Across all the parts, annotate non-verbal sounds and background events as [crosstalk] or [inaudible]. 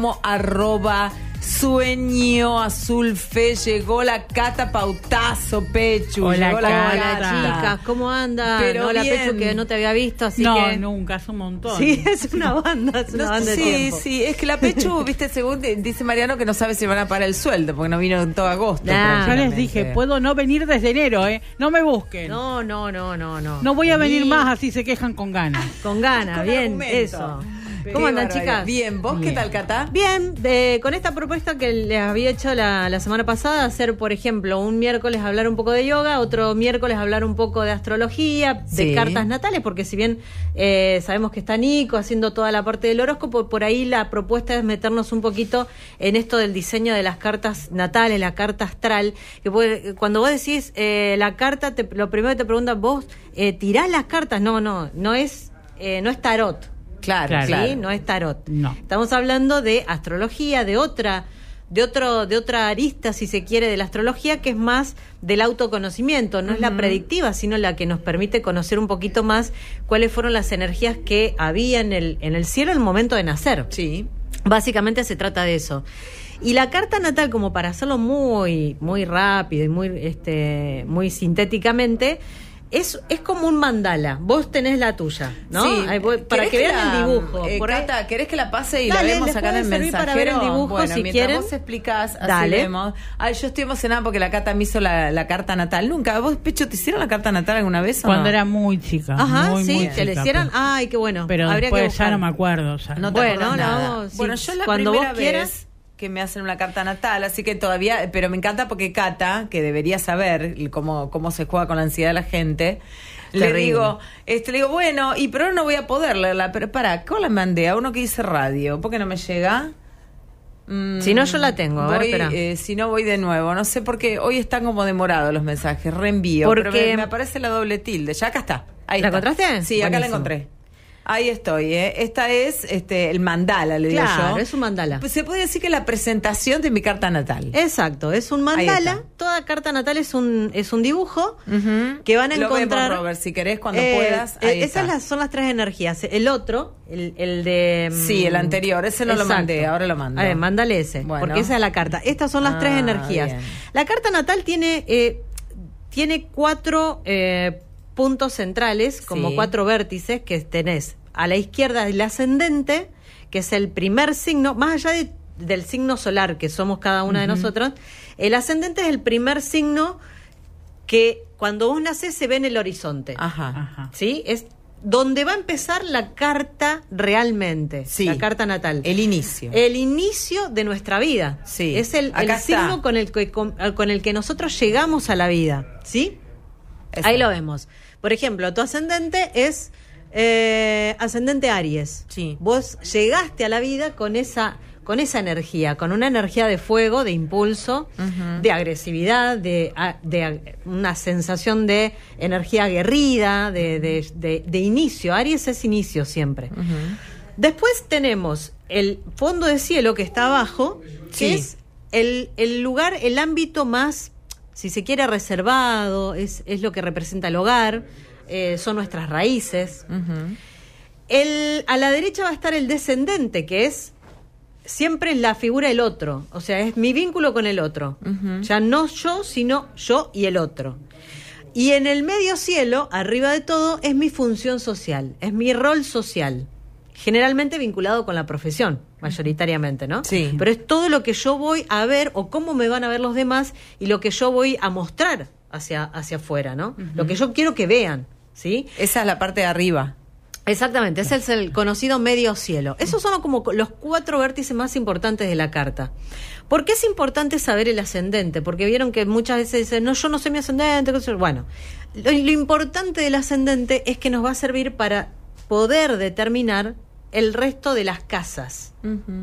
como arroba sueño azul fe. Llegó la Cata Pautazo, Pechu. Hola, llegó la Cata. Chicas, ¿cómo andan? Pero Hola bien. Pechu que no te había visto, así no, que nunca, es un montón. Sí, es una banda, es una No, banda de sí, tiempo. sí, es que la Pechu, [laughs] viste, según di- dice Mariano que no sabe si van a pagar el sueldo, porque no vino en todo agosto. Nah. Yo les dije, puedo no venir desde enero, ¿eh? No me busquen. No, No, no, no, no, no. voy a venir Ni- más, así se quejan con ganas. Con ganas, Con bien, argumento. eso. ¿Cómo andan, chicas? Bien, ¿vos qué tal, Cata? Bien, de- con esta propuesta que les había hecho la, la semana pasada, hacer, por ejemplo, un miércoles hablar un poco de yoga, otro miércoles hablar un poco de astrología, de Sí. cartas natales, porque si bien eh, sabemos que está Nico haciendo toda la parte del horóscopo, por ahí la propuesta es meternos un poquito en esto del diseño de las cartas natales, la carta astral, que puede- cuando vos decís eh, la carta, te- lo primero que te preguntan, vos eh, tirás las cartas, no, no, no es, eh, no es tarot. Claro, Claro. claro. ¿sí? No es tarot. No. Estamos hablando de astrología, de otra, de otro, de otra arista, si se quiere, de la astrología, que es más del autoconocimiento, no es la predictiva, sino la que nos permite conocer un poquito más cuáles fueron las energías que había en el, en el cielo al momento de nacer. Sí. Básicamente se trata de eso. Y la carta natal, como para hacerlo muy, muy rápido y muy, este, muy sintéticamente, es, es como un mandala. Vos tenés la tuya, ¿no? Sí. Voy- para ¿Querés que vean la- el dibujo. eh, Por Cata, ¿querés que la pase y Dale, la vemos acá en el puede servir para ver el mensajero? dibujo, bueno, si mientras quieren. vos explicás, así Dale. vemos. Ay, yo estoy emocionada porque la Cata me hizo la, la carta natal. Nunca. ¿Vos, Pecho, te hicieron la carta natal alguna vez o Cuando no? era muy chica. Ajá, muy, sí, muy que le chica, hicieron. pero- Ay, qué bueno. Pero Habría que después ya buscar. no me acuerdo. ya. No te Bueno, la nada. vamos, sí. Bueno, yo la Cuando primera vos quieras. Que me hacen una carta natal, así que todavía, pero me encanta porque Cata, que debería saber cómo, cómo se juega con la ansiedad de la gente, le digo, este, le digo, bueno, y pero no voy a poder leerla, pero para, ¿cómo la mandé? A uno que dice radio, ¿por qué no me llega? Mm, Si no, yo la tengo. A voy, eh, si no, voy de nuevo. No sé por qué. Hoy están como demorados los mensajes. Reenvío. Porque- Pero me, me aparece la doble tilde. Ya acá está. Ahí ¿La está. encontraste? Sí, acá la encontré. Ahí estoy, ¿eh? Esta es este, el mandala, le digo Claro, yo. es un mandala. Pues se puede decir que la presentación de mi carta natal. Exacto, es un mandala. Toda carta natal es un, es un dibujo que van a Lo encontrar. vemos, Robert, si querés, cuando Eh, puedas. eh, Ahí esas está. son las tres energías. El otro, el, el de. mm, Sí, el anterior, ese no lo mandé, ahora lo mando. A ver, mándale ese, Bueno. porque esa es la carta. Estas son las tres Ah, energías. bien. La carta natal tiene, eh, tiene cuatro eh, puntos centrales, como Sí. cuatro vértices que tenés. A la izquierda el ascendente, que es el primer signo, más allá de- del signo solar que somos cada una de nosotros, el ascendente es el primer signo que cuando vos nacés se ve en el horizonte. Ajá. Ajá. ¿Sí? Es donde va a empezar la carta realmente, Sí. la carta natal. El inicio. El inicio de nuestra vida. Sí. Es el, signo con el, que, con, con el que nosotros llegamos a la vida. ¿Sí? Ahí lo vemos. Por ejemplo, tu ascendente es eh, ascendente Aries. Sí. Vos llegaste a la vida con esa con esa energía, con una energía de fuego, de impulso, de agresividad, de, una sensación de energía aguerrida, de, de- de- inicio. Aries es inicio siempre. Después tenemos el fondo de cielo que está abajo, que es el, el lugar, el ámbito más, si se quiere, reservado, es, es lo que representa el hogar, eh, son nuestras raíces. El, a la derecha va a estar el descendente, que es siempre la figura del otro, o sea, es mi vínculo con el otro. Ujú. Ya no yo, sino yo y el otro. Y en el medio cielo, arriba de todo, es mi función social, es mi rol social, generalmente vinculado con la profesión, mayoritariamente, ¿no? Sí. Pero es todo lo que yo voy a ver o cómo me van a ver los demás y lo que yo voy a mostrar hacia, hacia afuera, ¿no? Lo que yo quiero que vean, ¿sí? Esa es la parte de arriba. Exactamente, ese es el conocido medio cielo. Esos son como los cuatro vértices más importantes de la carta. ¿Por qué es importante saber el ascendente? Porque vieron que muchas veces dicen, no, yo no sé mi ascendente. Bueno, lo, lo importante del ascendente es que nos va a servir para poder determinar el resto de las casas,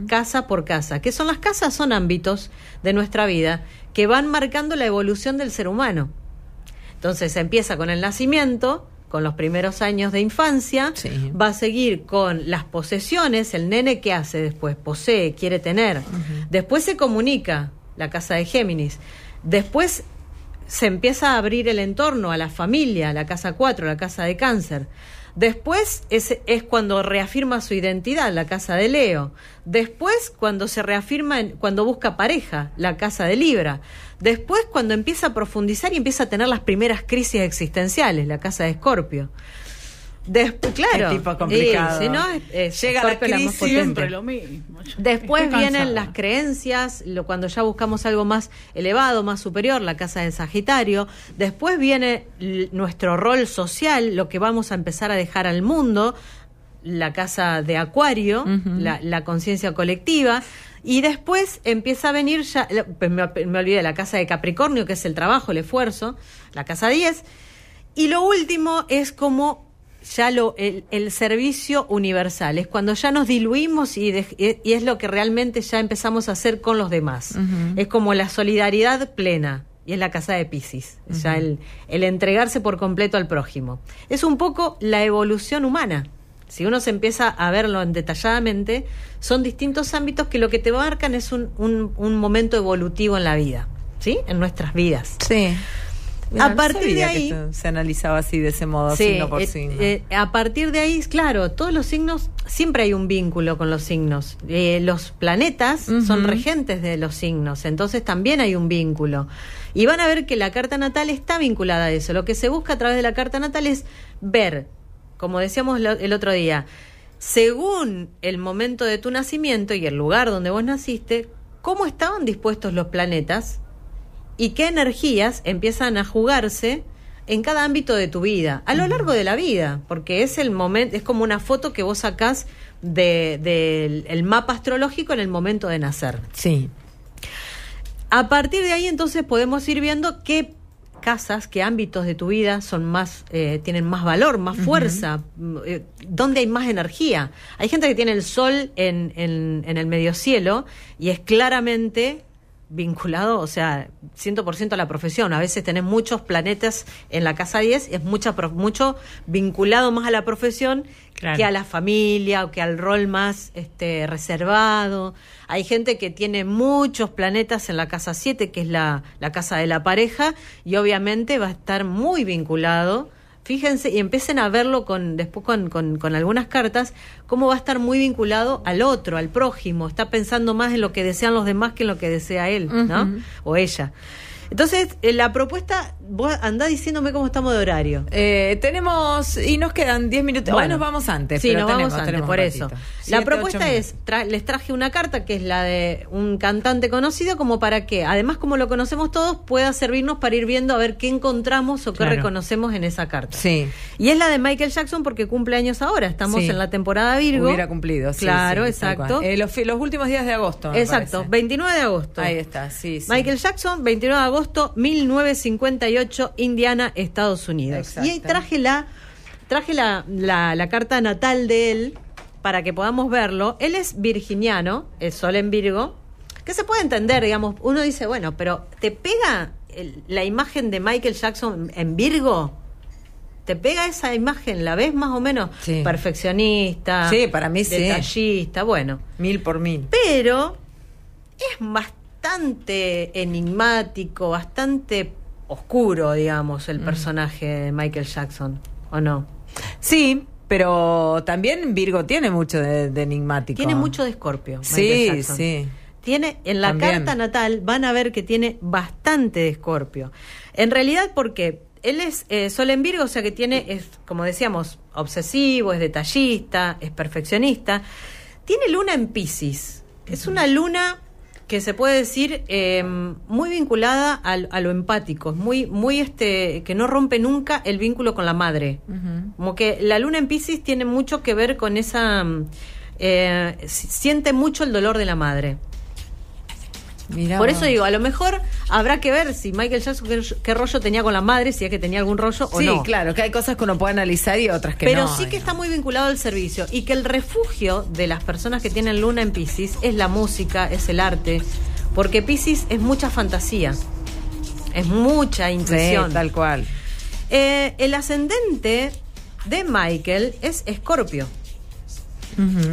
casa por casa. ¿Qué son las casas? Son ámbitos de nuestra vida que van marcando la evolución del ser humano. Entonces se empieza con el nacimiento, con los primeros años de infancia, Sí. va a seguir con las posesiones, el nene que hace después, posee, quiere tener, después se comunica, la casa de Géminis, después se empieza a abrir el entorno a la familia, la casa 4, la casa de cáncer, Después es, es cuando reafirma su identidad, la casa de Leo. Después cuando se reafirma, en- cuando busca pareja, la casa de Libra. Después cuando empieza a profundizar y empieza a tener las primeras crisis existenciales, la casa de Escorpio. Después, claro. Qué tipo complicado. Y, si no, es- es Llega la crisis. Siempre lo mismo. Después estoy vienen cansada. las creencias, lo, cuando ya buscamos algo más elevado, más superior, la casa de Sagitario. Después viene nuestro rol social, lo que vamos a empezar a dejar al mundo, la casa de Acuario, la, la conciencia colectiva. Y después empieza a venir ya, pues me, me olvidé, la casa de Capricornio, que es el trabajo, el esfuerzo, la casa 10. Y lo último es como ya lo, el, el servicio universal, es cuando ya nos diluimos y, de- y es lo que realmente ya empezamos a hacer con los demás. Es como la solidaridad plena. Y es la casa de Pisces, ya el, el entregarse por completo al prójimo. Es un poco la evolución humana. Si uno se empieza a verlo en detalladamente, son distintos ámbitos que lo que te marcan es un, un, un momento evolutivo en la vida, ¿sí? En nuestras vidas. Sí. A no partir de que ahí- se analizaba así, de ese modo, Sí, signo por eh, signo. eh, a partir de ahí, claro, todos los signos, siempre hay un vínculo con los signos. Eh, los planetas son regentes de los signos, entonces también hay un vínculo. Y van a ver que la carta natal está vinculada a eso. Lo que se busca a través de la carta natal es ver, como decíamos lo- el otro día, según el momento de tu nacimiento y el lugar donde vos naciste, cómo estaban dispuestos los planetas y qué energías empiezan a jugarse en cada ámbito de tu vida, a lo largo de la vida, porque es el momento, es como una foto que vos sacás de- del el mapa astrológico en el momento de nacer. sí. A partir de ahí entonces podemos ir viendo qué casas, qué ámbitos de tu vida son más, eh, tienen más valor, más fuerza, mm, eh, dónde hay más energía. Hay gente que tiene el sol en, en, en el medio cielo y es claramente vinculado, o sea, 100% a la profesión. A veces tenés muchos planetas en la casa 10, es mucha, mucho vinculado más a la profesión Claro. que a la familia o que al rol más este, reservado. Hay gente que tiene muchos planetas en la casa 7, que es la, la casa de la pareja, y obviamente va a estar muy vinculado. Fíjense y empiecen a verlo con después con, con, con algunas cartas, cómo va a estar muy vinculado al otro, al prójimo. Está pensando más en lo que desean los demás que en lo que desea él. O ella. Entonces, eh, la propuesta, vos andá diciéndome cómo estamos de horario. Eh, tenemos, y nos quedan 10 minutos. Hoy nos vamos antes. Sí, pero nos tenemos, vamos antes, por eso. la propuesta es, tra- les traje una carta que es la de un cantante conocido, como para que, además como lo conocemos todos, pueda servirnos para ir viendo a ver qué encontramos o qué Claro. reconocemos en esa carta. Sí. Y es la de Michael Jackson porque cumple años ahora, estamos Sí. en la temporada Virgo. Hubiera cumplido. sí, Claro, sí, exacto. Eh, los, últimos días de agosto. Exacto, parece. 29 de agosto. Ahí está, sí, sí. Michael Jackson, 29 de agosto 1958, Indiana, Estados Unidos. Exacto. Y ahí traje la traje la, la, la carta natal de él para que podamos verlo. Él es virginiano, el sol en Virgo, que se puede entender, digamos, uno dice, bueno, pero ¿te pega el- la imagen de Michael Jackson en Virgo? ¿Te pega esa imagen? ¿La ves más o menos? Sí. Perfeccionista. Sí, para mí sí. Detallista, bueno. Mil por mil. Pero es bastante enigmático, bastante oscuro, digamos, Mm. el personaje de Michael Jackson, ¿o no? Sí, pero también Virgo tiene mucho de, de enigmático. Tiene mucho de Escorpio. Sí, Jackson. sí. Tiene, en la También. carta natal van a ver que tiene bastante de Escorpio. En realidad, porque él es eh, Sol en Virgo, o sea que tiene, es, como decíamos, obsesivo, es detallista, es perfeccionista. Tiene luna en Pisces. Es una luna que se puede decir eh, muy vinculada al- a, lo empático, muy, muy este, que no rompe nunca el vínculo con la madre. Ujú. Como que la luna en Pisces tiene mucho que ver con esa... mm, eh, si- siente mucho el dolor de la madre. Mirá Por eso digo, a lo mejor habrá que ver si Michael Jackson qué, qué rollo tenía con la madre, si es que tenía algún rollo o Sí, no. claro, que hay cosas que uno puede analizar y otras que Pero no. sí que está muy vinculado al servicio y que el refugio de las personas que tienen luna en Pisces es la música, es el arte, porque Pisces es mucha fantasía, es mucha Sí, intuición. tal cual. Eh, el ascendente de Michael es Escorpio.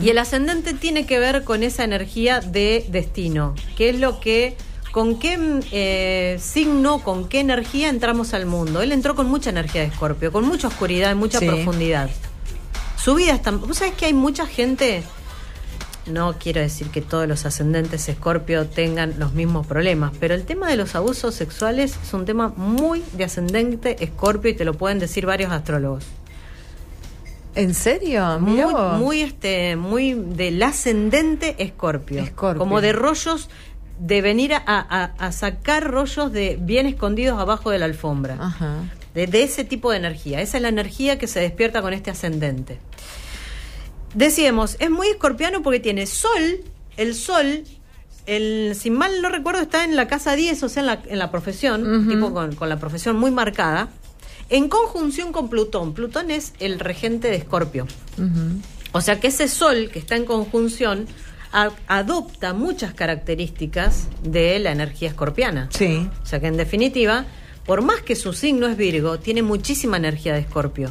Y el ascendente tiene que ver con esa energía de destino, que es lo que, con qué eh, signo, con qué energía entramos al mundo. Él entró con mucha energía de Escorpio, con mucha oscuridad y mucha Sí. profundidad. Su vida está... Vos sabés que hay mucha gente... No quiero decir que todos los ascendentes escorpio tengan los mismos problemas, pero el tema de los abusos sexuales es un tema muy de ascendente escorpio y te lo pueden decir varios astrólogos. ¿En serio? Muy, Mirá vos. muy, este, muy del ascendente escorpio. Como de rollos, de venir a, a- a sacar rollos de bien escondidos abajo de la alfombra. Ajá. De, de ese tipo de energía. Esa es la energía que se despierta con este ascendente. Decíamos, es muy escorpiano porque tiene sol, el sol, el, si mal no recuerdo, está en la casa 10, o sea, en la, en la profesión, tipo con, con la profesión muy marcada, en conjunción con Plutón. Plutón es el regente de Escorpio. O sea que ese sol que está en conjunción a- adopta muchas características de la energía escorpiana. Sí. O sea que en definitiva, por más que su signo es Virgo, tiene muchísima energía de Escorpio.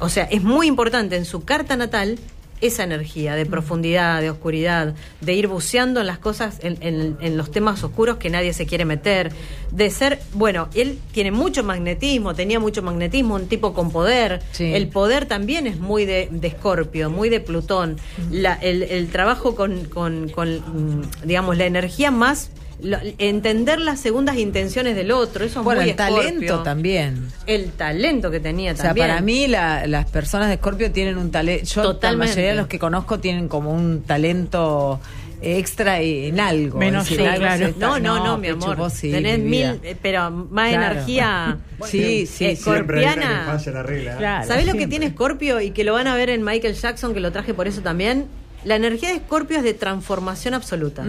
O sea, es muy importante en su carta natal esa energía de profundidad, de oscuridad, de ir buceando en las cosas, en, en- en los temas oscuros que nadie se quiere meter, de ser, bueno, él tiene mucho magnetismo, tenía mucho magnetismo, un tipo con poder, Sí. el poder también es muy de, Escorpio, muy de Plutón, La- el, el trabajo con, con- con, mm, digamos, la energía más, lo- entender las segundas intenciones del otro, eso es Bueno, muy el talento también. El talento que tenía O sea, también. para mí la- las personas de Escorpio tienen un talento. Yo Totalmente. la mayoría de los que conozco tienen como un talento extra en algo. Menos yo, algo claro. está- No, no, no, mi amor. vos sí, Tenés mi mil, pero más Claro. energía. [laughs] Sí, sí, eh, sí. Siempre hay una que escorpiana. falla la regla. Claro. ¿Sabés lo que tiene Scorpio y que lo van a ver en Michael Jackson, que lo traje por eso también? La energía de Scorpio es de transformación absoluta.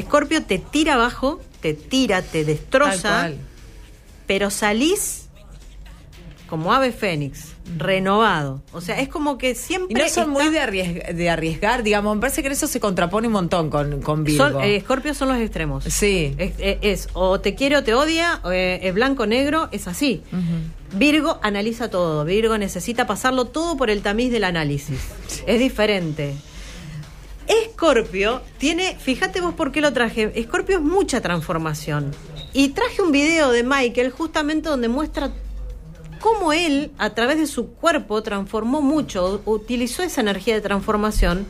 Scorpio te tira abajo, te tira, te destroza, pero salís como ave fénix, renovado. O sea, es como que Y siempre. no son está- muy de arriesgar, de arriesgar, digamos. Me parece que eso se contrapone un montón con, con Virgo. Son, eh, Scorpio son los extremos. Sí. Es, es- es o te quiere o te odia, o, eh, es blanco negro, es así. Virgo analiza todo, Virgo necesita pasarlo todo por el tamiz del análisis. Es diferente. Escorpio tiene, fíjate vos por qué lo traje, Escorpio es mucha transformación. Y traje un video de Michael justamente donde muestra cómo él, a través de su cuerpo, transformó mucho, utilizó esa energía de transformación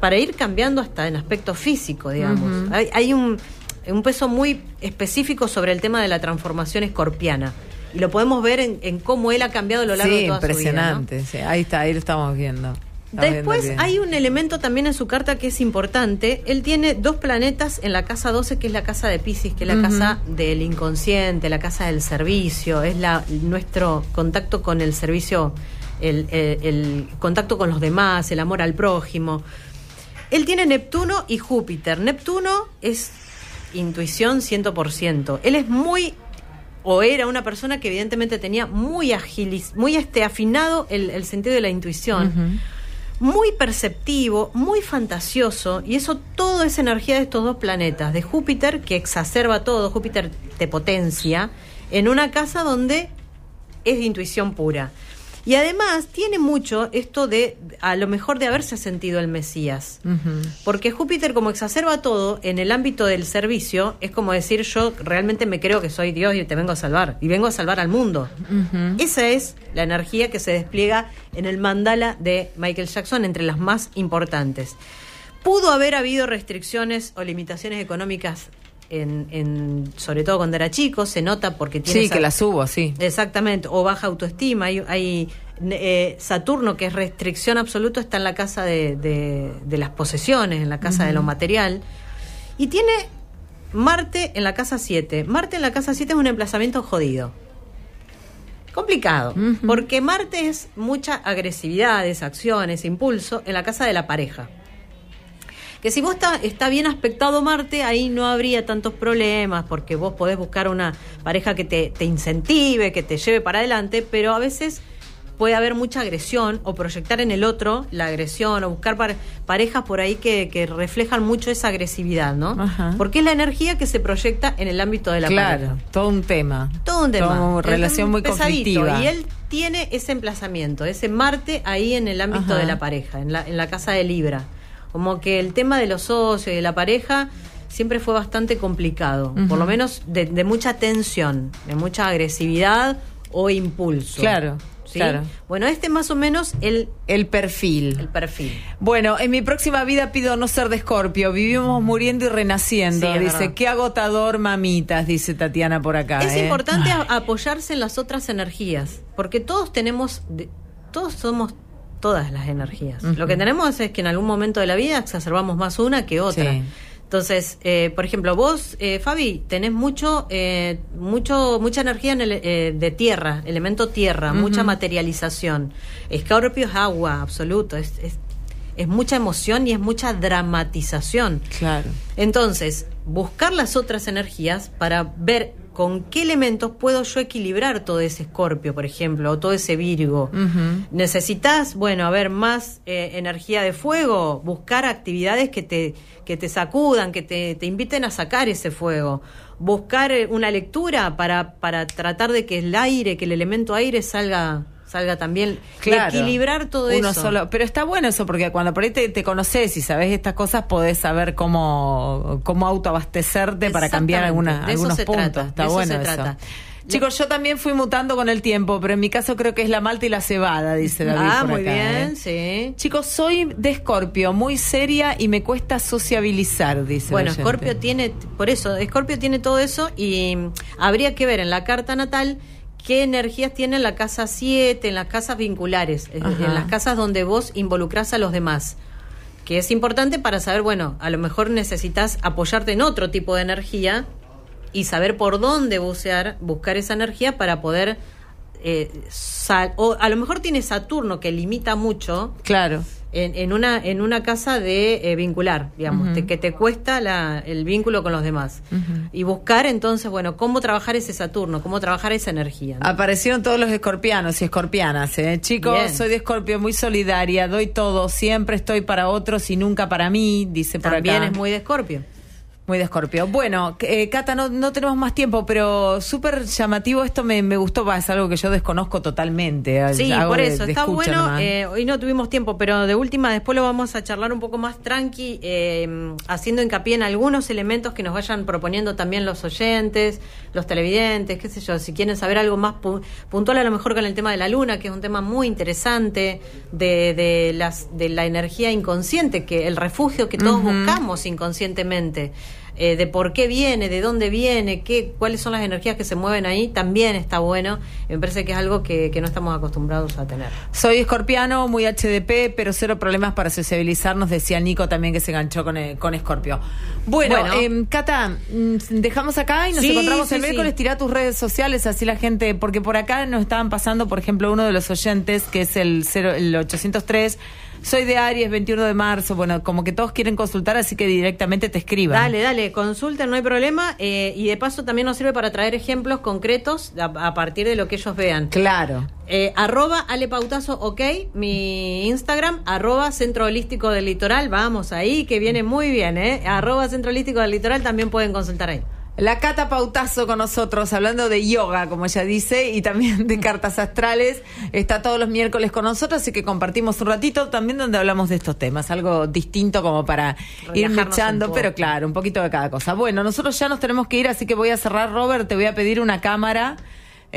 para ir cambiando hasta en aspecto físico, digamos. hay, hay un, un peso muy específico sobre el tema de la transformación escorpiana. Y lo podemos ver en, en cómo él ha cambiado a lo largo sí, de toda su vida. ¿no? impresionante. sí. Ahí está, ahí lo estamos viendo. Después hay un elemento también en su carta que es importante. Él tiene dos planetas en la casa 12, que es la casa de Pisces, que es la casa del inconsciente, la casa del servicio, es la, nuestro contacto con el servicio, el, el- el contacto con los demás, el amor al prójimo. Él tiene Neptuno y Júpiter. Neptuno es intuición 100%. Él es muy o era una persona que evidentemente tenía muy agilis, muy este afinado el, el sentido de la intuición, muy perceptivo, muy fantasioso, y eso todo es energía de estos dos planetas, de Júpiter que exacerba todo, Júpiter te potencia, en una casa donde es de intuición pura. Y además tiene mucho esto de, a lo mejor, de haberse sentido el Mesías. Porque Júpiter, como exacerba todo en el ámbito del servicio, es como decir, yo realmente me creo que soy Dios y te vengo a salvar. Y vengo a salvar al mundo. Esa es la energía que se despliega en el mandala de Michael Jackson, entre las más importantes. Pudo haber habido restricciones o limitaciones económicas, en, en- sobre todo cuando era chico, se nota porque tiene... Sí, esa- que la subo, sí. Exactamente, o baja autoestima. Hay, hay, eh, Saturno, que es restricción absoluta, está en la casa de, de- de las posesiones, en la casa de lo material. Y tiene Marte en la casa 7. Marte en la casa 7 es un emplazamiento jodido. Complicado, porque Marte es mucha agresividad, es acciones, impulso en la casa de la pareja. Que si vos está, está bien aspectado Marte, ahí no habría tantos problemas, porque vos podés buscar una pareja que te, te incentive, que te lleve para adelante, pero a veces puede haber mucha agresión o proyectar en el otro la agresión o buscar par- parejas por ahí que, que reflejan mucho esa agresividad, ¿no? Ajá. Porque es la energía que se proyecta en el ámbito de la Claro, pareja. todo un tema. Todo un tema. Es relación muy pesadito, conflictiva. Y él tiene ese emplazamiento, ese Marte ahí en el ámbito Ajá. de la pareja, en la, en la casa de Libra. Como que el tema de los socios y de la pareja siempre fue bastante complicado, por lo menos de, de mucha tensión, de mucha agresividad o impulso. Claro. ¿sí? Claro. Bueno, este es más o menos el, El perfil. el perfil. Bueno, en mi próxima vida pido no ser de escorpio. Vivimos muriendo y renaciendo. Sí, dice, qué agotador, mamitas, dice Tatiana por acá. Es ¿eh? importante apoyarse en las otras energías, porque todos tenemos, todos somos todas las energías. Lo que tenemos es que en algún momento de la vida exacerbamos más una que otra. Sí. Entonces, eh, por ejemplo, vos, eh, Fabi, tenés mucho, eh, mucho, mucha energía en el, eh, de tierra, elemento tierra, mucha materialización. Escorpio es agua, absoluto, es, es, es mucha emoción y es mucha dramatización. Claro. Entonces, buscar las otras energías para ver con qué elementos puedo yo equilibrar todo ese escorpio, por ejemplo, o todo ese virgo. Necesitas, bueno, a ver, más eh, energía de fuego, buscar actividades que te, que te sacudan, que te, te inviten a sacar ese fuego. Buscar eh, una lectura para, para tratar de que el aire, que el elemento aire salga, salga también. y equilibrar todo Uno eso. solo. Pero está bueno eso, porque cuando por ahí te, te conoces y sabes estas cosas, podés saber cómo, cómo autoabastecerte para cambiar Exactamente, alguna, de eso algunos se puntos. trata, está de eso bueno se eso. trata. Chicos, yo también fui mutando con el tiempo, pero en mi caso creo que es la malta y la cebada, dice David. Ah, por muy acá, bien, ¿eh? sí. Chicos, soy de Escorpio, muy seria y me cuesta sociabilizar, dice. Bueno, el oyente. Scorpio tiene, por eso, Scorpio tiene todo eso y habría que ver en la carta natal qué energías tiene en la casa 7, en las casas vinculares, Ajá. en las casas donde vos involucrás a los demás. Que es importante para saber, bueno, a lo mejor necesitas apoyarte en otro tipo de energía y saber por dónde bucear, buscar esa energía para poder... eh, sal- o a lo mejor tiene Saturno que limita mucho Claro. En, en una en una casa de eh, vincular, digamos, te- que te cuesta la, el vínculo con los demás. Y buscar entonces, bueno, cómo trabajar ese Saturno, cómo trabajar esa energía. ¿no? Aparecieron todos los escorpianos y escorpianas, ¿eh? Chicos, Bien. soy de escorpio, muy solidaria, doy todo, siempre estoy para otros y nunca para mí, dice por También acá. es muy de Escorpio. Muy de escorpio. Bueno, eh, Cata, no, no tenemos más tiempo, pero súper llamativo esto me, me gustó, va, es algo que yo desconozco totalmente. Sí, Hago por eso, de está bueno. eh, hoy no tuvimos tiempo, pero de última después lo vamos a charlar un poco más tranqui, eh, haciendo hincapié en algunos elementos que nos vayan proponiendo también los oyentes, los televidentes, qué sé yo, si quieren saber algo más pu- puntual a lo mejor con el tema de la luna, que es un tema muy interesante, de, de, las, de la energía inconsciente, que el refugio que todos buscamos inconscientemente. Eh, de por qué viene, de dónde viene, qué, cuáles son las energías que se mueven ahí, también está bueno. Me parece que es algo que, que no estamos acostumbrados a tener. Soy escorpiano, muy HDP, pero cero problemas para sociabilizar, nos decía Nico también que se enganchó con, eh, con Escorpio. Bueno, Bueno. em, Cata, mm, dejamos acá y nos Sí, encontramos sí, el sí. miércoles. Tira tus redes sociales, así la gente, porque por acá nos estaban pasando, por ejemplo, uno de los oyentes, que es el, cero, el 803. Soy de Aries, 21 de marzo. Bueno, como que todos quieren consultar, así que directamente te escriban. Dale, dale, consulten, no hay problema. eh, y de paso también nos sirve para traer ejemplos concretos a, a partir de lo que ellos vean. Claro. Eh, arroba Ale Pautazo, ok, mi Instagram, arroba Centro Holístico del Litoral, vamos ahí, que viene muy bien, ¿eh? Arroba Centro Holístico del Litoral también pueden consultar ahí. La Cata Pautazo con nosotros, hablando de yoga, como ella dice, y también de cartas astrales. Está todos los miércoles con nosotros, así que compartimos un ratito también donde hablamos de estos temas. Algo distinto como para ir mechando, pero claro, un poquito de cada cosa. Bueno, nosotros ya nos tenemos que ir, así que voy a cerrar, Robert. Te voy a pedir una cámara.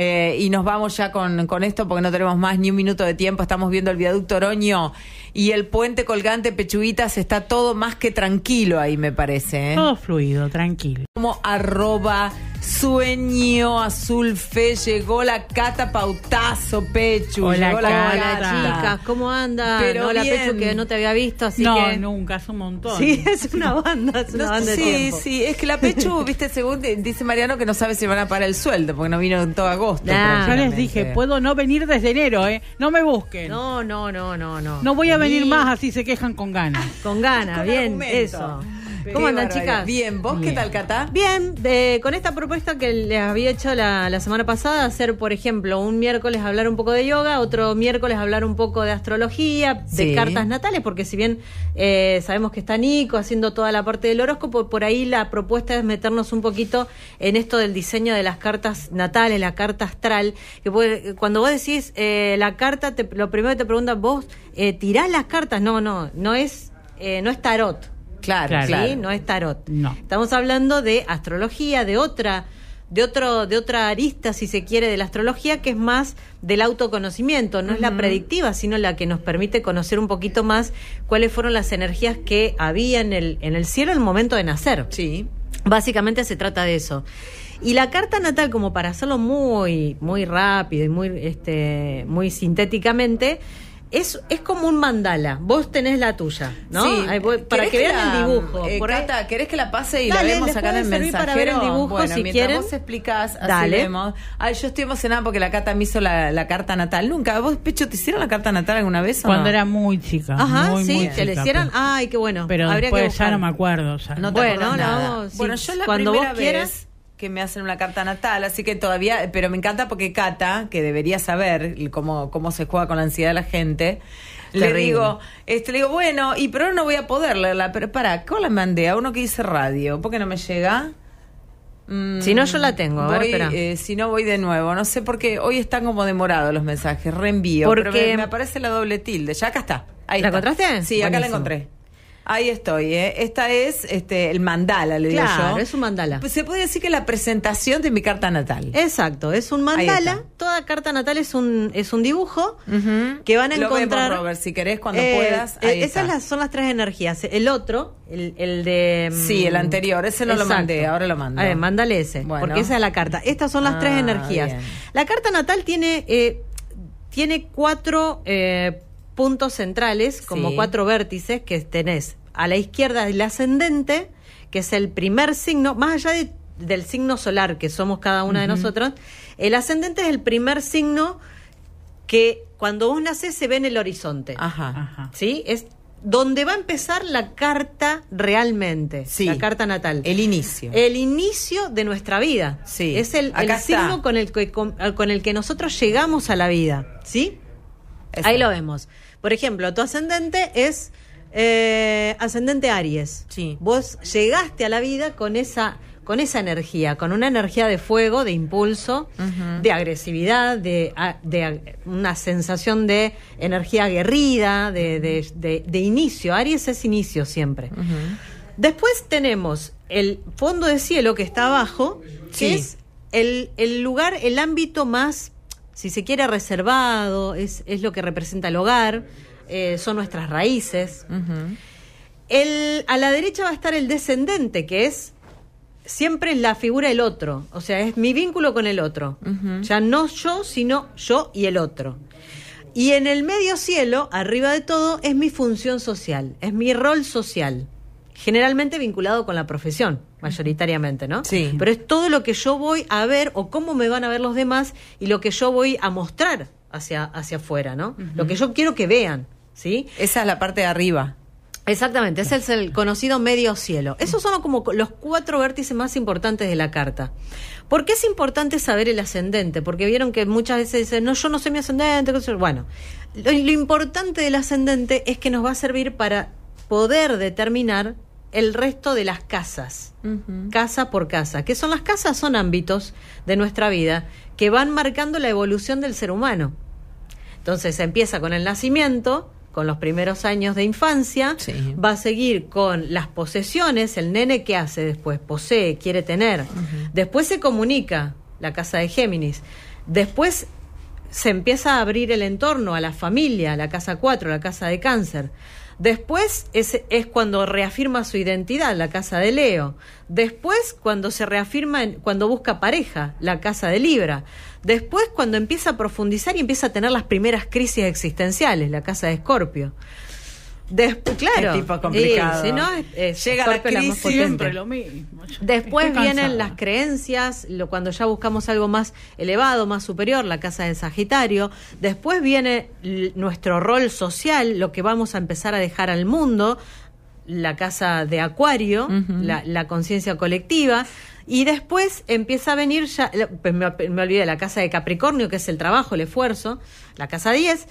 Eh, y nos vamos ya con, con esto porque no tenemos más ni un minuto de tiempo. Estamos viendo el viaducto Oroño y el puente colgante Pechuguitas. Está todo más que tranquilo ahí, me parece. ¿eh? Todo fluido, tranquilo. como arroba sueño azul fe llegó la cata pautazo pechu Hola, llegó la Cata. Hola Cata. chicas, ¿cómo andan? Pero Hola bien. Pechu, que no te había visto, así no, que... nunca, es un montón. Sí, es una banda, es una No, banda de sí, tiempo. sí, es que la Pechu, [laughs] viste, según di- dice Mariano que no sabe si van a pagar el sueldo, porque no vino en todo agosto. Nah. Yo les dije, puedo no venir desde enero, ¿eh? No me busquen. No, No, no, no, no, no. voy a venir más, así se quejan con ganas. Con ganas, Con bien, argumento. eso. ¿Cómo andan, chicas? Bien, ¿vos qué tal, Cata? Bien, de- con esta propuesta que les había hecho la, la semana pasada, hacer, por ejemplo, un miércoles hablar un poco de yoga, otro miércoles hablar un poco de astrología, de Sí. cartas natales, porque si bien eh, sabemos que está Nico haciendo toda la parte del horóscopo, por ahí la propuesta es meternos un poquito en esto del diseño de las cartas natales, la carta astral, que puede- cuando vos decís eh, la carta, te- lo primero que te preguntan, vos eh, tirás las cartas, no, no, no es, eh, no es tarot. Claro, Claro. claro. ¿sí? No es tarot. No. Estamos hablando de astrología, de otra de otro de otra arista si se quiere de la astrología que es más del autoconocimiento no es la predictiva sino la que nos permite conocer un poquito más cuáles fueron las energías que había en el en el cielo el momento de nacer Sí. básicamente se trata de eso y la carta natal como para hacerlo muy muy rápido y muy este muy sintéticamente es, es como un mandala. Vos tenés la tuya, ¿no? Sí. Voy- para ¿Querés que vean la- el dibujo. eh, Por ahí- Cata, ¿querés que la pase y Dale, la vemos acá en el servir para ver el mensajero? dibujo, bueno, si mientras quieren. vos explicás, así Dale. vemos. Ay, yo estoy emocionada porque la Cata me hizo la, la carta natal. Nunca. ¿Vos, Pecho, te hicieron la carta natal alguna vez o Cuando no? era muy chica. Ajá, muy, sí, muy que chica, hicieran. Pero, Ay, qué bueno. pero Habría que después ya buscar. no me acuerdo. ya. No te Bueno, la nada. sí. Bueno, yo la Cuando primera vos vez quieras. Que me hacen una carta natal, así que todavía, pero me encanta porque Cata, que debería saber cómo, cómo se juega con la ansiedad de la gente, le digo, este, le digo, bueno, y pero no voy a poder leerla, pero para, ¿cómo la mandé? A uno que dice radio, ¿por qué no me llega? Mm, Si no, yo la tengo. A voy, eh, si no, voy de nuevo. No sé por qué hoy están como demorados los mensajes. Reenvío. Pero Porque- me, me aparece la doble tilde. Ya acá está. Ahí ¿La está. encontraste? Sí, acá la encontré. Ahí estoy, ¿eh? Esta es este, el mandala, le digo Claro, yo. es un mandala. Pues se puede decir que la presentación de mi carta natal. Exacto, es un mandala. Toda carta natal es un, es un dibujo que van a Lo vemos, encontrar. Robert, si querés, cuando Eh, puedas. eh, Ahí esas está. son las tres energías. El otro, el, el de. mm, Sí, el anterior, ese no lo mandé, ahora lo mando. A ver, mándale ese, Bueno. porque esa es la carta. Estas son las tres Ah, energías. bien. La carta natal tiene, eh, tiene cuatro eh, puntos centrales, como Sí. cuatro vértices que tenés. A la izquierda el ascendente, que es el primer signo, más allá de- del signo solar que somos cada una de nosotros, el ascendente es el primer signo que cuando vos nacés se ve en el horizonte. Ajá. Ajá. ¿Sí? Es donde va a empezar la carta realmente, Sí. la carta natal. El inicio. El inicio de nuestra vida. Sí. Es el, el signo con el, que, con, con el que nosotros llegamos a la vida. ¿Sí? Ahí lo vemos. Por ejemplo, tu ascendente es eh, ascendente Aries. Sí. Vos llegaste a la vida con esa con esa energía, con una energía de fuego, de impulso, de agresividad, de, una sensación de energía aguerrida, de, de- de- de inicio. Aries es inicio siempre. Después tenemos el fondo de cielo que está abajo, que es el, el lugar, el ámbito más, si se quiere, reservado, es, es lo que representa el hogar, eh, son nuestras raíces. El, a la derecha va a estar el descendente, que es siempre la figura del otro, o sea, es mi vínculo con el otro. Ujú. Ya no yo, sino yo y el otro. Y en el medio cielo, arriba de todo, es mi función social, es mi rol social, generalmente vinculado con la profesión, mayoritariamente, ¿no? Sí. Pero es todo lo que yo voy a ver o cómo me van a ver los demás y lo que yo voy a mostrar hacia, hacia afuera, ¿no? Lo que yo quiero que vean, ¿sí? Esa es la parte de arriba. Exactamente, ese es el conocido medio cielo. Esos son como los cuatro vértices más importantes de la carta. ¿Por qué es importante saber el ascendente? Porque vieron que muchas veces dicen, no, yo no sé mi ascendente. Bueno, lo, lo importante del ascendente es que nos va a servir para poder determinar el resto de las casas, casa por casa. ¿Qué son las casas? Son ámbitos de nuestra vida que van marcando la evolución del ser humano. Entonces se empieza con el nacimiento, con los primeros años de infancia, Sí. va a seguir con las posesiones, el nene que hace después, posee, quiere tener, después se comunica, la casa de Géminis, después se empieza a abrir el entorno a la familia, la casa 4, la casa de cáncer. Después es, es cuando reafirma su identidad, la casa de Leo. Después cuando se reafirma, en- cuando busca pareja, la casa de Libra. Después cuando empieza a profundizar y empieza a tener las primeras crisis existenciales, la casa de Escorpio. Después, claro. Qué tipo complicado. Y, si no, es- es Llega la crisis. Siempre lo mismo. Yo Después vienen las creencias, lo, cuando ya buscamos algo más elevado, más superior, la casa de Sagitario. Después viene nuestro rol social, lo que vamos a empezar a dejar al mundo, la casa de Acuario, la, la conciencia colectiva. Y después empieza a venir ya, pues me, me olvidé, la casa de Capricornio, que es el trabajo, el esfuerzo, la casa 10.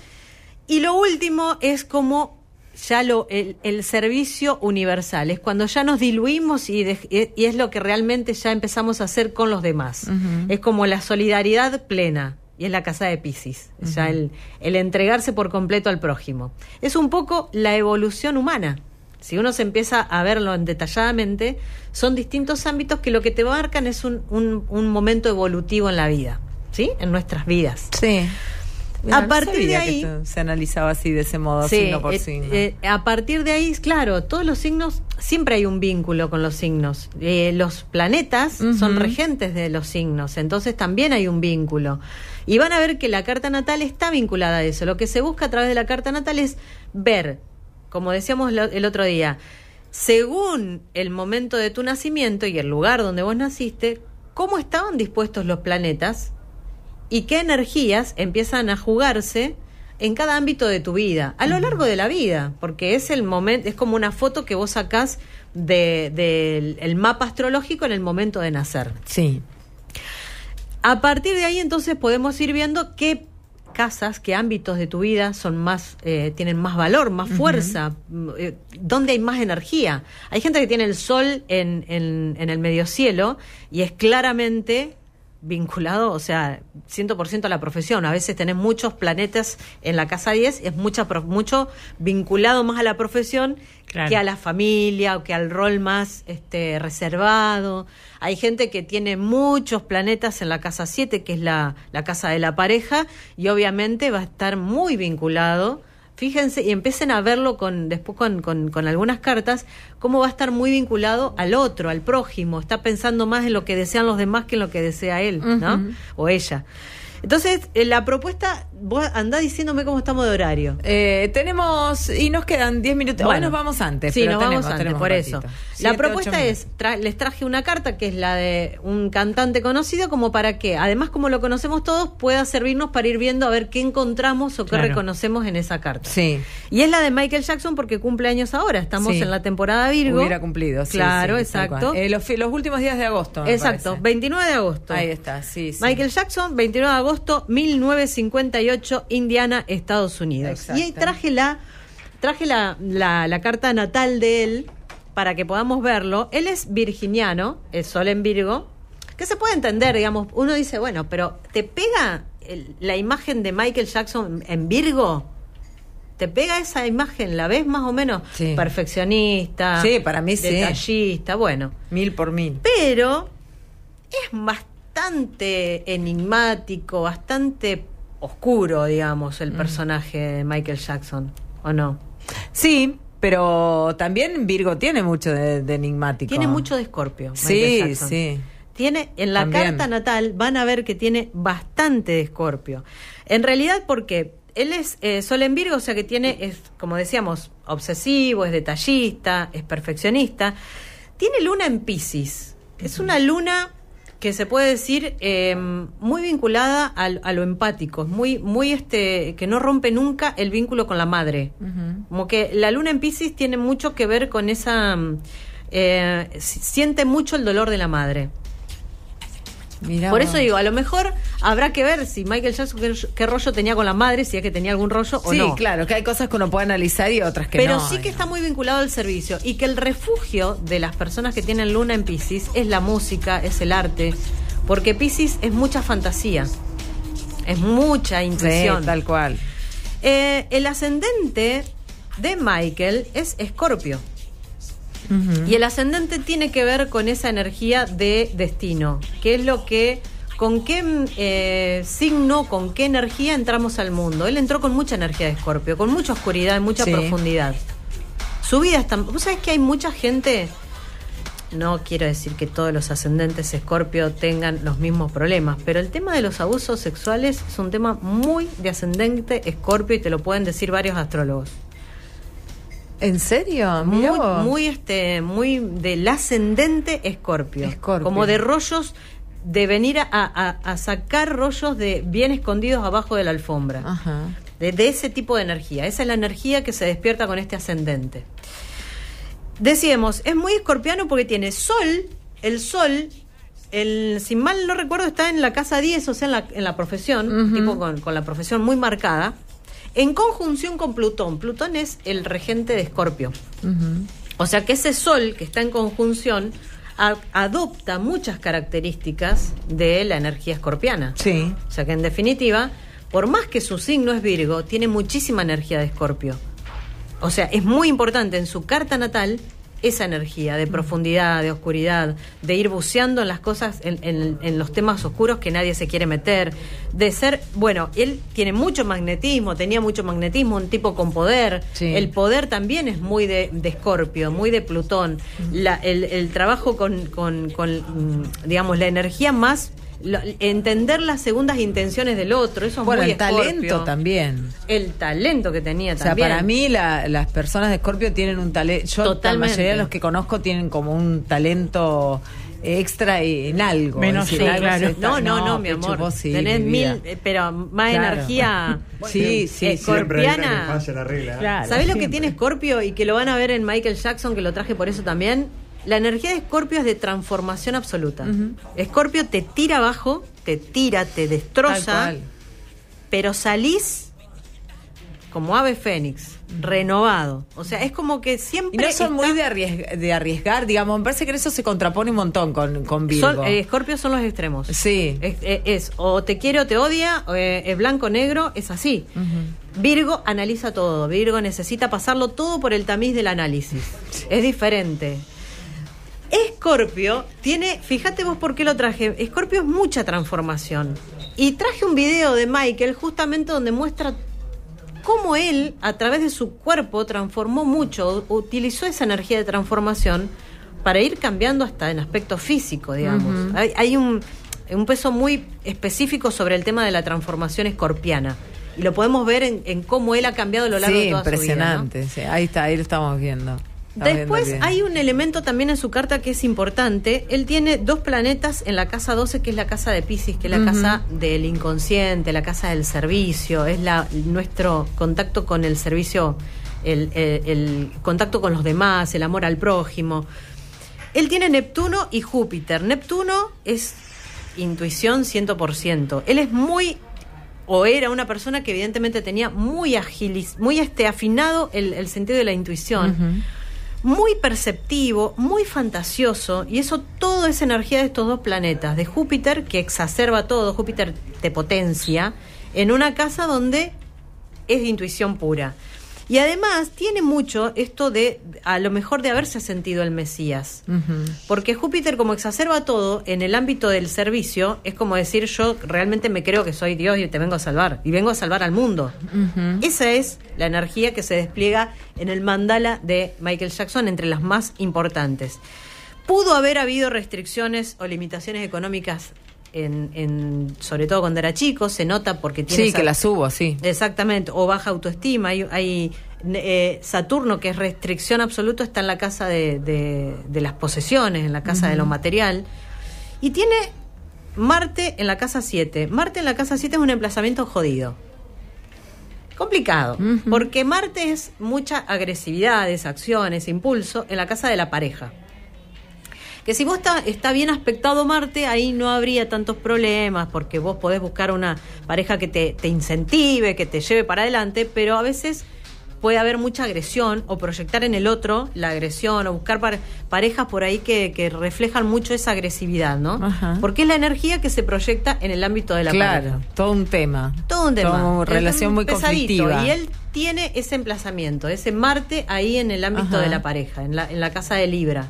Y lo último es como ya lo, el, el servicio universal, es cuando ya nos diluimos y, de- y es lo que realmente ya empezamos a hacer con los demás. Es como la solidaridad plena. Y es la casa de Pisces, es ya el, el entregarse por completo al prójimo. Es un poco la evolución humana. si uno se empieza a verlo en detalladamente, son distintos ámbitos que lo que te marcan es un, un, un momento evolutivo en la vida, ¿sí? En nuestras vidas. Sí. A partir de ahí se analizaba así de ese modo, Sí, signo por eh, signo. eh, a partir de ahí, claro, todos los signos, siempre hay un vínculo con los signos. Eh, los planetas son regentes de los signos, entonces también hay un vínculo. Y van a ver que la carta natal está vinculada a eso. Lo que se busca a través de la carta natal es ver, como decíamos lo- el otro día, según el momento de tu nacimiento y el lugar donde vos naciste, cómo estaban dispuestos los planetas y qué energías empiezan a jugarse en cada ámbito de tu vida, a lo largo de la vida, porque es el momento, es como una foto que vos sacás de- del el mapa astrológico en el momento de nacer. Sí. A partir de ahí entonces podemos ir viendo qué casas, qué ámbitos de tu vida son más, eh, tienen más valor, más fuerza, mm, eh, dónde hay más energía. Hay gente que tiene el sol en, en, en el medio cielo y es claramente vinculado, o sea, 100% a la profesión. A veces tenés muchos planetas en la casa 10, es mucha, mucho vinculado más a la profesión Claro. que a la familia o que al rol más este, reservado. Hay gente que tiene muchos planetas en la casa 7, que es la, la casa de la pareja, y obviamente va a estar muy vinculado. Fíjense y empiecen a verlo con después con, con, con algunas cartas, cómo va a estar muy vinculado al otro, al prójimo. Está pensando más en lo que desean los demás que en lo que desea él, ¿no? O ella. Entonces, eh, la propuesta, vos andá diciéndome cómo estamos de horario. Eh, tenemos, y nos quedan 10 minutos. Bueno, nos vamos antes. Sí, pero nos tenemos, vamos antes, tenemos por eso. la propuesta es, tra- les traje una carta que es la de un cantante conocido, como para que, además como lo conocemos todos, pueda servirnos para ir viendo a ver qué encontramos o qué Claro. reconocemos en esa carta. Sí. Y es la de Michael Jackson porque cumple años ahora, estamos Sí. en la temporada Virgo. Hubiera cumplido. sí, Claro, sí, exacto. Eh, los, últimos días de agosto. Exacto, parece. 29 de agosto. Ahí está, sí, sí. Michael Jackson, 29 de agosto 1958, Indiana, Estados Unidos. Exacto. Y ahí traje la traje la, la, la carta natal de él para que podamos verlo. Él es virginiano, es sol en Virgo, que se puede entender, digamos, uno dice, bueno, pero ¿te pega el- la imagen de Michael Jackson en Virgo? ¿Te pega esa imagen? ¿La ves más o menos? Sí. Perfeccionista. Sí, para mí sí. Detallista, bueno. Mil por mil. Pero es bastante enigmático, bastante oscuro, digamos, el personaje de Michael Jackson, ¿o no? Sí, pero también Virgo tiene mucho de, de enigmático. Tiene mucho de Escorpio. Sí, Jackson. sí. Tiene, en la También. carta natal van a ver que tiene bastante de Escorpio. En realidad, porque él es eh, Sol en Virgo, o sea que tiene, es, como decíamos, obsesivo, es detallista, es perfeccionista. Tiene luna en Pisces. Es una luna que se puede decir eh, muy vinculada al- a, lo empático, muy, muy este, que no rompe nunca el vínculo con la madre. Como que la luna en Pisces tiene mucho que ver con esa... mm, eh, si- siente mucho el dolor de la madre. Mirá Por eso digo, a lo mejor habrá que ver si Michael Jackson qué, qué rollo tenía con la madre, si es que tenía algún rollo o Sí, no. claro, que hay cosas que uno puede analizar y otras que Pero no. sí que está muy vinculado al servicio y que el refugio de las personas que tienen luna en Pisces es la música, es el arte, porque Pisces es mucha fantasía, es mucha Sí, intuición. tal cual. Eh, el ascendente de Michael es Escorpio. Y el ascendente tiene que ver con esa energía de destino, que es lo que, con qué eh, signo, con qué energía entramos al mundo. Él entró con mucha energía de Escorpio, con mucha oscuridad y mucha Sí. profundidad. Su vida está... ¿Vos sabés que hay mucha gente... No quiero decir que todos los ascendentes Escorpio tengan los mismos problemas, pero el tema de los abusos sexuales es un tema muy de ascendente Escorpio y te lo pueden decir varios astrólogos ¿En serio? Mirá muy, vos. muy este, muy del ascendente Escorpio. Escorpio. Como de rollos de venir a, a- a sacar rollos de bien escondidos abajo de la alfombra. Ajá. De, de ese tipo de energía. Esa es la energía que se despierta con este ascendente. Decíamos, es muy escorpiano porque tiene sol, el sol, el, si mal no recuerdo, está en la casa 10, o sea, en la, en la profesión, tipo con, con la profesión muy marcada, en conjunción con Plutón. Plutón es el regente de Escorpio. O sea que ese sol que está en conjunción a- adopta muchas características de la energía escorpiana. Sí. O sea que en definitiva, por más que su signo es Virgo, tiene muchísima energía de Escorpio. o sea, es muy importante en su carta natal esa energía de profundidad, de oscuridad, de ir buceando en las cosas, en, en- en los temas oscuros que nadie se quiere meter, de ser, bueno, él tiene mucho magnetismo, tenía mucho magnetismo, un tipo con poder, Sí. el poder también es muy de de Escorpio, muy de Plutón, La- el, el trabajo con, con- con, mm, digamos, la energía más, lo- entender las segundas intenciones del otro, eso es Bueno, muy el talento Escorpio. también. El talento que tenía O sea, también. para mí la- las personas de Escorpio tienen un talento. Yo Totalmente. la mayoría de los que conozco tienen como un talento extra en algo. Menos es algo claro. No, no, no, mi amor. vos sí, Tenés mi mil, eh, pero más Claro. energía. Sí, sí, Siempre hay una que escorpiana. falla la regla. Claro. ¿Sabés lo que siempre. tiene Scorpio y que lo van a ver en Michael Jackson, que lo traje por eso también? La energía de Scorpio es de transformación absoluta. Scorpio te tira abajo, te tira, te destroza, pero salís como ave fénix, renovado. O sea, es como que Y siempre. no son muy de arriesgar, de arriesgar, digamos. Me parece que en eso se contrapone un montón con, con Virgo. Son, eh, Scorpio son los extremos. sí. Es, es- es o te quiere o te odia, o, eh, es blanco negro, es así. Virgo analiza todo, Virgo necesita pasarlo todo por el tamiz del análisis. Es diferente. Escorpio tiene, fíjate vos por qué lo traje, Escorpio es mucha transformación. Y traje un video de Michael justamente donde muestra cómo él, a través de su cuerpo, transformó mucho, utilizó esa energía de transformación para ir cambiando hasta en aspecto físico, digamos. hay, hay un, un peso muy específico sobre el tema de la transformación escorpiana. Y lo podemos ver en, en cómo él ha cambiado a lo largo Sí, de toda su vida. ¿no? impresionante. sí. Ahí está, ahí lo estamos viendo. Después hay un elemento también en su carta que es importante. Él tiene dos planetas en la casa 12, que es la casa de Pisces, que es la casa del inconsciente, la casa del servicio, es la nuestro contacto con el servicio, el, el- el contacto con los demás, el amor al prójimo. Él tiene Neptuno y Júpiter. Neptuno es intuición 100%. Él es muy o era una persona que evidentemente tenía muy agilis, muy este afinado el, el sentido de la intuición, muy perceptivo, muy fantasioso, y eso todo es energía de estos dos planetas, de Júpiter que exacerba todo, Júpiter te potencia, en una casa donde es de intuición pura. Y además tiene mucho esto de, a lo mejor, de haberse sentido el Mesías. Porque Júpiter, como exacerba todo en el ámbito del servicio, es como decir, yo realmente me creo que soy Dios y te vengo a salvar. Y vengo a salvar al mundo. Esa es la energía que se despliega en el mandala de Michael Jackson, entre las más importantes. Pudo haber habido restricciones o limitaciones económicas, en, en- sobre todo cuando era chico, se nota porque tiene... Sí, esa- que la subo, sí. Exactamente, o baja autoestima. Hay, hay, eh, Saturno, que es restricción absoluta, está en la casa de, de- de las posesiones, en la casa de lo material. Y tiene Marte en la casa 7. Marte en la casa 7 es un emplazamiento jodido. Complicado, porque Marte es mucha agresividad, acciones, impulso en la casa de la pareja. Que si vos está, está bien aspectado Marte, ahí no habría tantos problemas, porque vos podés buscar una pareja que te, te incentive, que te lleve para adelante, pero a veces puede haber mucha agresión o proyectar en el otro la agresión o buscar par- parejas por ahí que, que reflejan mucho esa agresividad, ¿no? Ajá. Porque es la energía que se proyecta en el ámbito de la claro, pareja. todo un tema. Todo un tema. Todo relación muy pesadito, conflictiva. Y él tiene ese emplazamiento, ese Marte ahí en el ámbito Ajá. de la pareja, en la, en la casa de Libra.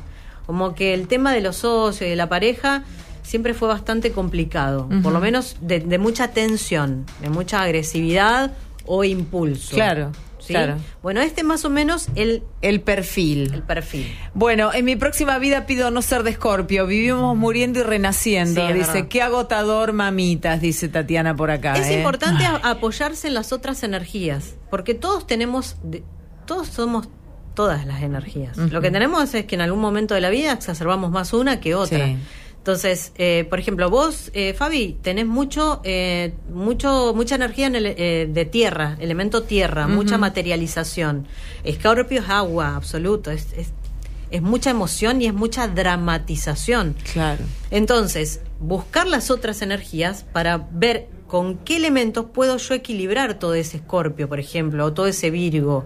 Como que el tema de los socios y de la pareja siempre fue bastante complicado, por lo menos de, de mucha tensión, de mucha agresividad o impulso. Claro, ¿sí? claro. Bueno, este más o menos el, El perfil. el perfil. Bueno, en mi próxima vida pido no ser de Escorpio. Vivimos muriendo y renaciendo. Sí, dice, qué agotador, mamitas, dice Tatiana por acá. Es ¿eh? importante [laughs] apoyarse en las otras energías, porque todos tenemos, todos somos todas las energías. Lo que tenemos es que en algún momento de la vida exacerbamos más una que otra. Sí. Entonces, eh, por ejemplo, vos, eh, Fabi, tenés mucho, eh, mucho, mucha energía en el, de tierra, elemento tierra, mucha materialización. Escorpio es agua, absoluto, es, es, es mucha emoción y es mucha dramatización. Claro. Entonces, buscar las otras energías para ver con qué elementos puedo yo equilibrar todo ese escorpio, por ejemplo, o todo ese virgo.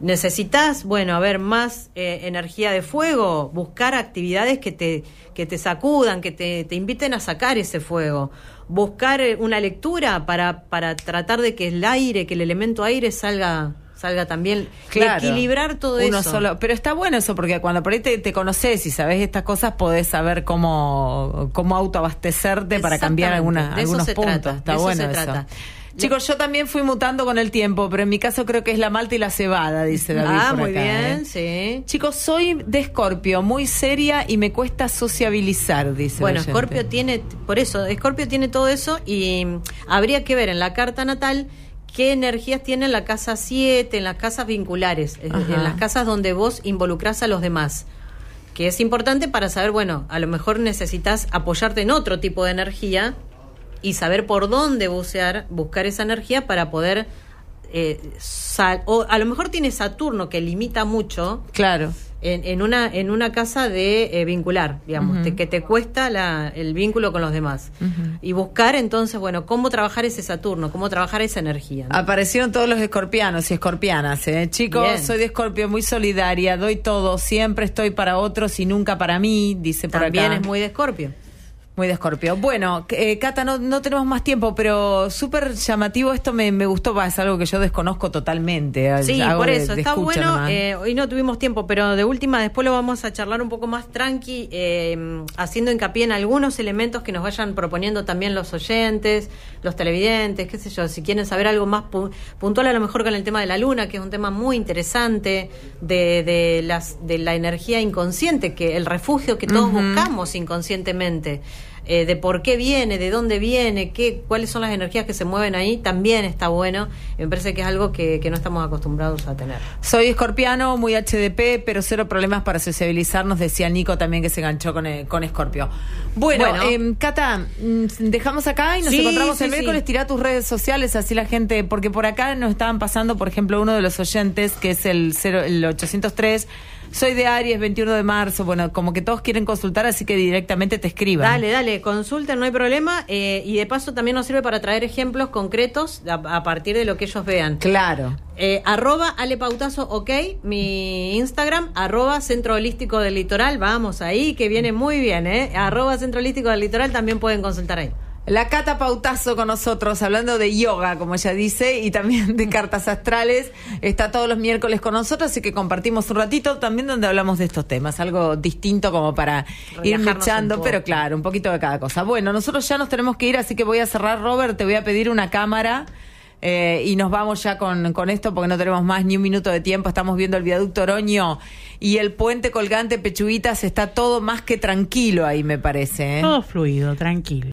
Necesitas, bueno, a ver, más eh, energía de fuego, buscar actividades que te, que te sacudan, que te, te inviten a sacar ese fuego. Buscar eh, una lectura para, para tratar de que el aire, que el elemento aire salga, salga también. Claro. Equilibrar todo Uno eso. Solo, pero está bueno eso, porque cuando por ahí te, te conoces y sabes estas cosas, podés saber cómo, cómo autoabastecerte para cambiar Exactamente. alguna, De eso algunos se puntos. trata, Está de eso bueno se eso. trata. Chicos, yo también fui mutando con el tiempo, pero en mi caso creo que es la malta y la cebada, dice David. Ah, por muy acá, bien, ¿eh? sí. Chicos, soy de Escorpio, muy seria y me cuesta sociabilizar, dice. Bueno. Escorpio tiene, por eso, Escorpio tiene todo eso y habría que ver en la carta natal qué energías tiene en la casa 7, en las casas vinculares, Ajá. en las casas donde vos involucrás a los demás. Que es importante para saber, bueno, a lo mejor necesitas apoyarte en otro tipo de energía y saber por dónde bucear, buscar esa energía para poder. eh, sal- o a lo mejor tiene Saturno que limita mucho Claro. En, en una en una casa de eh, vincular, digamos, te- que te cuesta la- el vínculo con los demás. Y buscar entonces, bueno, cómo trabajar ese Saturno, cómo trabajar esa energía. ¿no? Aparecieron todos los escorpianos y escorpianas, ¿eh? Chicos, Bien. soy de escorpio, muy solidaria, doy todo, siempre estoy para otros y nunca para mí, dice por También acá. es muy de Escorpio. Muy de Escorpio. Bueno, eh, Cata, no, no tenemos más tiempo, pero súper llamativo esto me, me gustó, va, es algo que yo desconozco totalmente. Sí, Hago por eso, de está bueno. eh, hoy no tuvimos tiempo, pero de última después lo vamos a charlar un poco más tranqui, eh, haciendo hincapié en algunos elementos que nos vayan proponiendo también los oyentes, los televidentes, qué sé yo, si quieren saber algo más pu- puntual a lo mejor con el tema de la luna, que es un tema muy interesante, de, de, las, de la energía inconsciente, que el refugio que todos buscamos inconscientemente. Eh, de por qué viene, de dónde viene, qué, cuáles son las energías que se mueven ahí, también está bueno. Me parece que es algo que, que no estamos acostumbrados a tener. Soy escorpiano, muy HDP, pero cero problemas para sociabilizar, nos decía Nico también que se enganchó con, eh, con Escorpio. Bueno, Bueno. em, Cata, mm, dejamos acá y nos Sí, encontramos sí, el sí. miércoles. Tira tus redes sociales, así la gente, porque por acá nos estaban pasando, por ejemplo, uno de los oyentes, que es el, cero, el 803. Soy de Aries, 21 de marzo. Bueno, como que todos quieren consultar, así que directamente te escriban. Dale, dale, consulten, no hay problema. eh, y de paso también nos sirve para traer ejemplos concretos a, a partir de lo que ellos vean. Claro. Eh, arroba Ale Pautazo, ok, mi Instagram, arroba Centro Holístico del Litoral, vamos ahí, que viene muy bien, ¿eh? Arroba Centro Holístico del Litoral, también pueden consultar ahí. La Cata Pautazo con nosotros, hablando de yoga, como ella dice, y también de cartas astrales. Está todos los miércoles con nosotros, así que compartimos un ratito también donde hablamos de estos temas. Algo distinto como para ir Relajarnos poco. pero claro, un poquito de cada cosa. Bueno, nosotros ya nos tenemos que ir, así que voy a cerrar, Robert, te voy a pedir una cámara. eh, y nos vamos ya con, con esto porque no tenemos más ni un minuto de tiempo. Estamos viendo el viaducto Oroño y el puente colgante Pechuguitas. Está todo más que tranquilo ahí, me parece. ¿eh? Todo fluido, tranquilo.